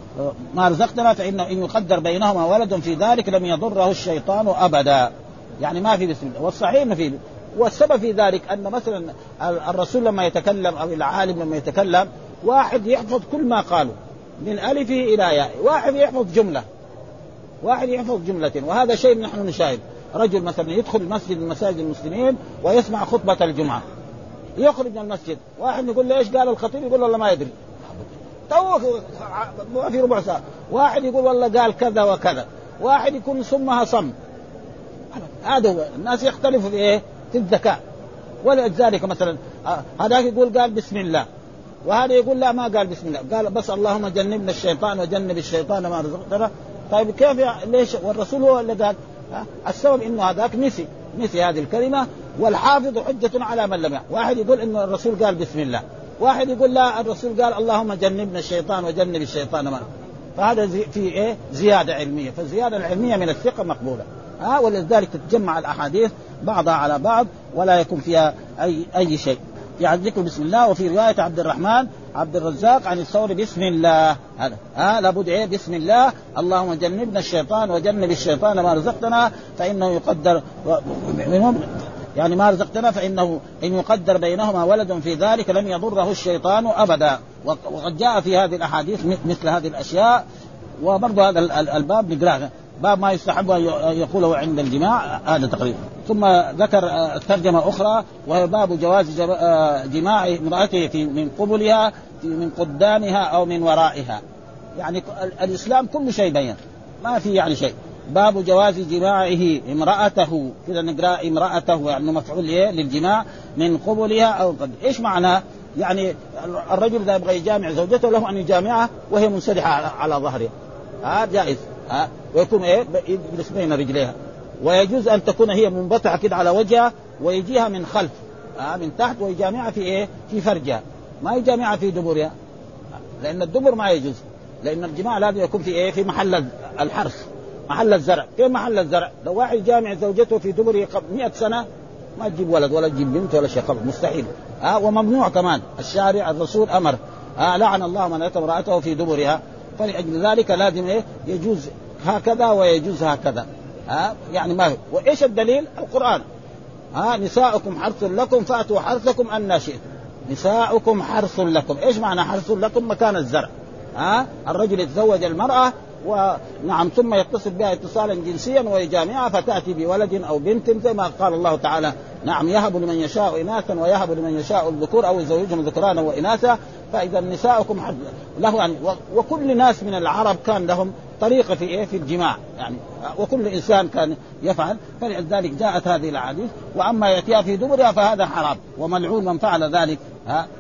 ما رزقتنا فإن إن يقدر بينهما ولد في ذلك لم يضره الشيطان أبدا. يعني ما في بسم الله. والصحيح انه في. والسبب في ذلك أن مثلا الرسول لما يتكلم أو العالم لما يتكلم واحد يحفظ كل ما قاله من الفه إلى ياء. واحد يحفظ جملة. واحد يحفظ جملة. وهذا شيء نحن نشاهد. رجل مثلا يدخل مسجد من مساجد المسلمين ويسمع خطبة الجمعة. يخرج من المسجد. واحد يقول له إيش قال الخطيب؟ يقول والله ما يدري. تو في ربع ساعة. واحد يقول والله قال كذا وكذا. واحد يكون صمها صم. هذا هو. الناس يختلفوا في إيه؟ في الذكاء. ولذلك مثلا هذاك يقول قال بسم الله. وهذا يقول لا ما قال بسم الله. قال بس اللهم جنبنا الشيطان وجنب الشيطان ما رزقتنا طيب كيف ليش؟ والرسول هو اللي قال السبب إنه هذاك نسي. نسي هذه الكلمة. والحافظ حجة على من لم يعلم واحد يقول إنه الرسول قال بسم الله. واحد يقول لا الرسول قال اللهم جنبنا الشيطان وجنب الشيطان ما فهذا في إيه؟ زيادة علمية. فالزيادة العلمية من الثقة مقبولة. ها ولذلك تتجمع الأحاديث بعضها على بعض ولا يكون فيها اي أي شيء. يعني ذكر بسم الله وفي رواية عبد الرحمن عبد الرزاق عن الثوري بسم الله. هذا. ها لابد إيه؟ بسم الله. اللهم جنبنا الشيطان وجنب الشيطان ما رزقتنا فإنه يقدر يعني ما رزقتنا فإنه إن يقدر بينهما ولد في ذلك لم يضره الشيطان أبدا. وقد جاء في هذه الأحاديث مثل هذه الأشياء. وبرضه هذا الباب نقراه باب ما يستحب أن يقوله عند الجماع هذا تقريبا. ثم ذكر آه، ترجمة أخرى وهي باب جواز آه، جماع امرأته في من قبلها من قدامها أو من ورائها. يعني الإسلام كل شيء بين ما في يعني شيء. باب جواز جماعة امرأته كذا نقرأ امرأته يعني مفعول إيه؟ للجماع من قبلها أو قبل إيش معناه؟ يعني الرجل إذا يبغى يجامع زوجته له أن يجامعها وهي منسدحة على ظهرها هذا آه جائز. ها؟ ويكون إيه؟ يجلس رجليها. ويجوز أن تكون هي منبطحة كده على وجهها ويجيها من خلف ها؟ من تحت ويجامعها في إيه؟ في فرجها. ما يجامعها في دبرها لأن الدبر ما يجوز. لأن الجماع لازم يكون في إيه؟ في محل الحرث محل الزرع، كيف محل الزرع؟ لو واحد جامع زوجته في دبره قبل 100 سنة ما تجيب ولد ولا تجيب بنت ولا شيء قبل مستحيل ها؟ وممنوع كمان. الشارع الرسول أمر ها؟ لعن الله من اتى امراته في دبرها فلأجل ذلك لازم إيه؟ يجوز هكذا ويجوز هكذا. ها؟ يعني ما هو. وإيش الدليل؟ القرآن. ها؟ نساؤكم حرث لكم فأتوا حرثكم أن شئتم نساؤكم حرث لكم. إيش معنى حرث لكم؟ مكان الزرع. ها؟ الرجل يتزوج المرأة ونعم ثم يتصل بها اتصالا جنسيا ويجامعها فتأتي بولد أو بنت زي ما قال الله تعالى. نعم يهب لمن يشاء إناثا ويهب لمن يشاء الذكور أو يزوجهم ذكرانا وإناثا. فإذا نساؤكم له يعني وكل ناس من العرب كان لهم طريقة في إيه؟ في الجماع. يعني وكل إنسان كان يفعل فلذلك جاءت هذه الأحاديث وأما يأتيها في دبرها فهذا حرام وملعون من فعل ذلك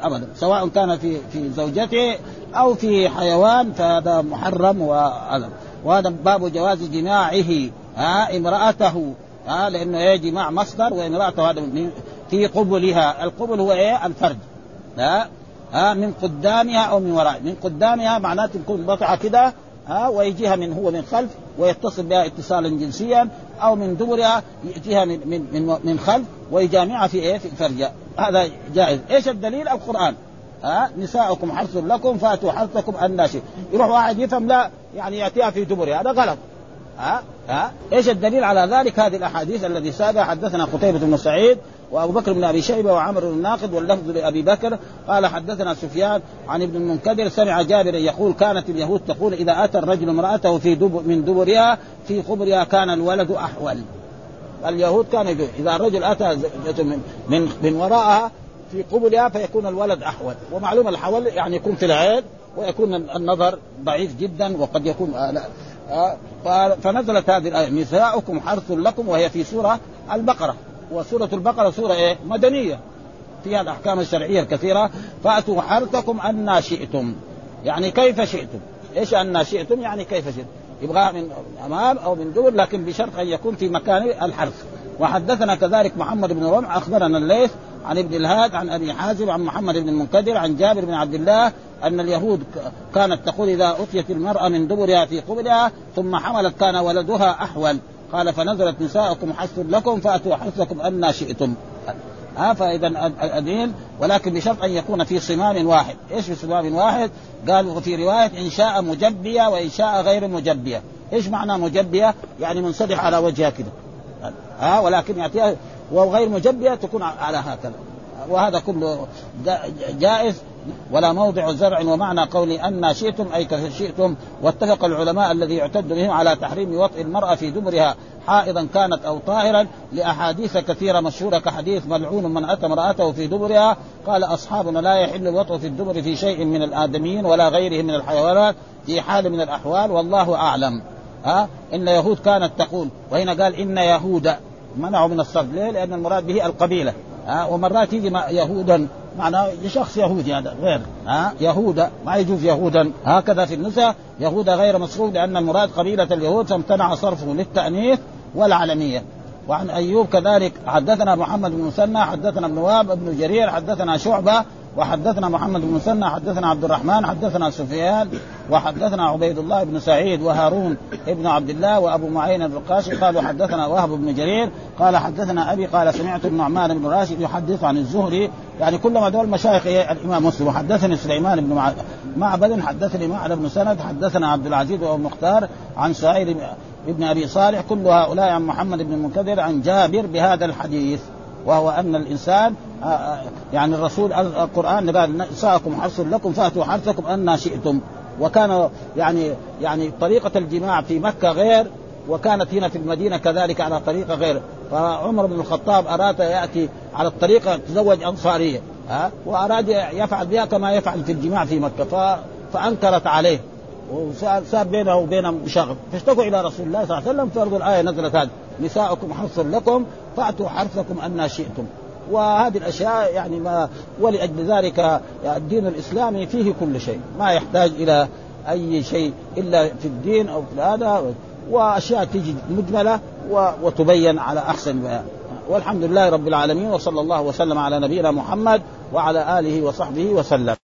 ابدا. سواء كان في في زوجته أو في حيوان فهذا محرم وهذا وهذا باب جواز جماعة ها امرأته ها لأنه إيه؟ جماع مصدر وامرأته هذا في قبلها. القبل هو إيه؟ الفرج ها ها من قدامها أو من ورائها من قدامها معناته تكون بطعه كده ها ويجيها من هو من خلف ويتصل بها اتصالا جنسيا أو من دبرها ياتيها من من من, خلف ويجامعها في إيه؟ في فرجها هذا جائز. إيش الدليل؟ القرآن. ها نساؤكم حرث لكم فأتوا حرثكم ان يروح واحد يفهم لا يعني يأتيها في دبرها. هذا غلط. ها ها؟ إيش الدليل على ذلك؟ هذه الأحاديث الذي سابها حدثنا قتيبة بن سعيد وأبو بكر بن أبي شيبة وعمر بن الناقد واللفظ لأبي بكر. قال حدثنا سفيان عن ابن المنكدر سمع جابر يقول كانت اليهود تقول إذا أتى الرجل امرأته في دب من دبرها في قبرها كان الولد أحول اليهود كان يقول إذا الرجل أتى من من, من وراءها في قبلها فيكون الولد أحول ومعلوم الحول يعني يكون في العين ويكون النظر ضعيف جدا وقد يكون آه فنزلت هذه الآية نساؤكم حرث لكم وهي في سورة البقرة. وسورة البقرة سورة إيه؟ مدنية. فيها الأحكام الشرعية الكثيرة. فأتوا حرثكم أن شئتم. يعني كيف شئتم؟ إيش أن شئتم؟ يعني كيف شئتم؟ يبغى من أمام أو من دور لكن بشرط أن يكون في مكان الحرث. وحدثنا كذلك محمد بن رمح أخبرنا الليث عن ابن الهاد عن أبي حازم عن محمد بن المنكدر عن جابر بن عبد الله أن اليهود كانت تقول إذا أتيت المرأة من دبرها في قبلها ثم حملت كان ولدها أحول قال فنزلت نساؤكم حث لكم فأتوا حثكم أن شئتم ها فإذا الدين ولكن بشرط أن يكون في صمام واحد، إيش في صمام واحد؟ قالوا في رواية إن شاء مجبية وإن شاء غير مجبية، إيش معنى مجبية؟ يعني منسدح على وجهها كده. ها ولكن يأتيها وغير مجبية تكون على هكذا. وهذا كله جائز ولا موضع زرع ومعنى قول أن شئتم أي شئتم. واتفق العلماء الذي يعتد بهم على تحريم وطئ المرأة في دبرها حائضا كانت أو طاهرا لأحاديث كثيرة مشهورة كحديث ملعون من أتى امرأته في دبرها قال أصحابنا لا يحل الوطء في الدبر في شيء من الآدميين ولا غيرهم من الحيوانات في حال من الأحوال والله أعلم. ها؟ إن يهود كانت تقول وهنا قال إن يهود منعوا من الصرف. ليه؟ لأن المراد به القبيلة. ها ومرات يجي يهودا معناه شخص يهودي هذا غير ها يهودا ما يجوز يهودا هكذا في النساء يهودا غير مصروف لأن المراد قبيلة اليهود فامتنع صرفه للتأنيث والعلميه وعن أيوب كذلك حدثنا محمد بن مسنى حدثنا ابن واب بن جرير حدثنا شعبة وحدثنا محمد بن مسنى حدثنا عبد الرحمن حدثنا سفيان وحدثنا عبيد الله بن سعيد وهارون ابن عبد الله وأبو معين الرقاشي قالوا حدثنا وهب بن جرير قال حدثنا أبي قال سمعت النعمان بن راشد يحدث عن الزهري. يعني كلما دول مشايخ الإمام مسلم. وحدثني سليمان بن معبد حدثني معبد بن سند حدثنا عبد العزيز وابو مختار عن سعيد ابن أبي صالح. كل هؤلاء عن محمد بن المنكدر عن جابر بهذا الحديث. وهو أن الإنسان آه، آه، يعني الرسول القرآن قال نساءكم حرث لكم فأتوا حرثكم ان شئتم وكان يعني يعني طريقة الجماع في مكة غير وكانت هنا في المدينة كذلك على طريقه غير فعمر بن الخطاب أراد يأتي على الطريقة تزوج أنصارية ها وأراد يفعل بها كما يفعل في الجماع في مكة. فأنكرت عليه وصار بينه وبينهم شغب فاشتكوا إلى رسول الله صلى الله عليه وسلم فرضوا الآية نزلت هذه. نساؤكم حرث لكم فأتوا حرثكم ان شئتم. وهذه الأشياء يعني ما ولأجل ذلك الدين الإسلامي فيه كل شيء. ما يحتاج إلى أي شيء إلا في الدين أو في هذا وأشياء تجي مجملة وتبين على أحسن بيان. والحمد لله رب العالمين وصلى الله وسلم على نبينا محمد وعلى آله وصحبه وسلم.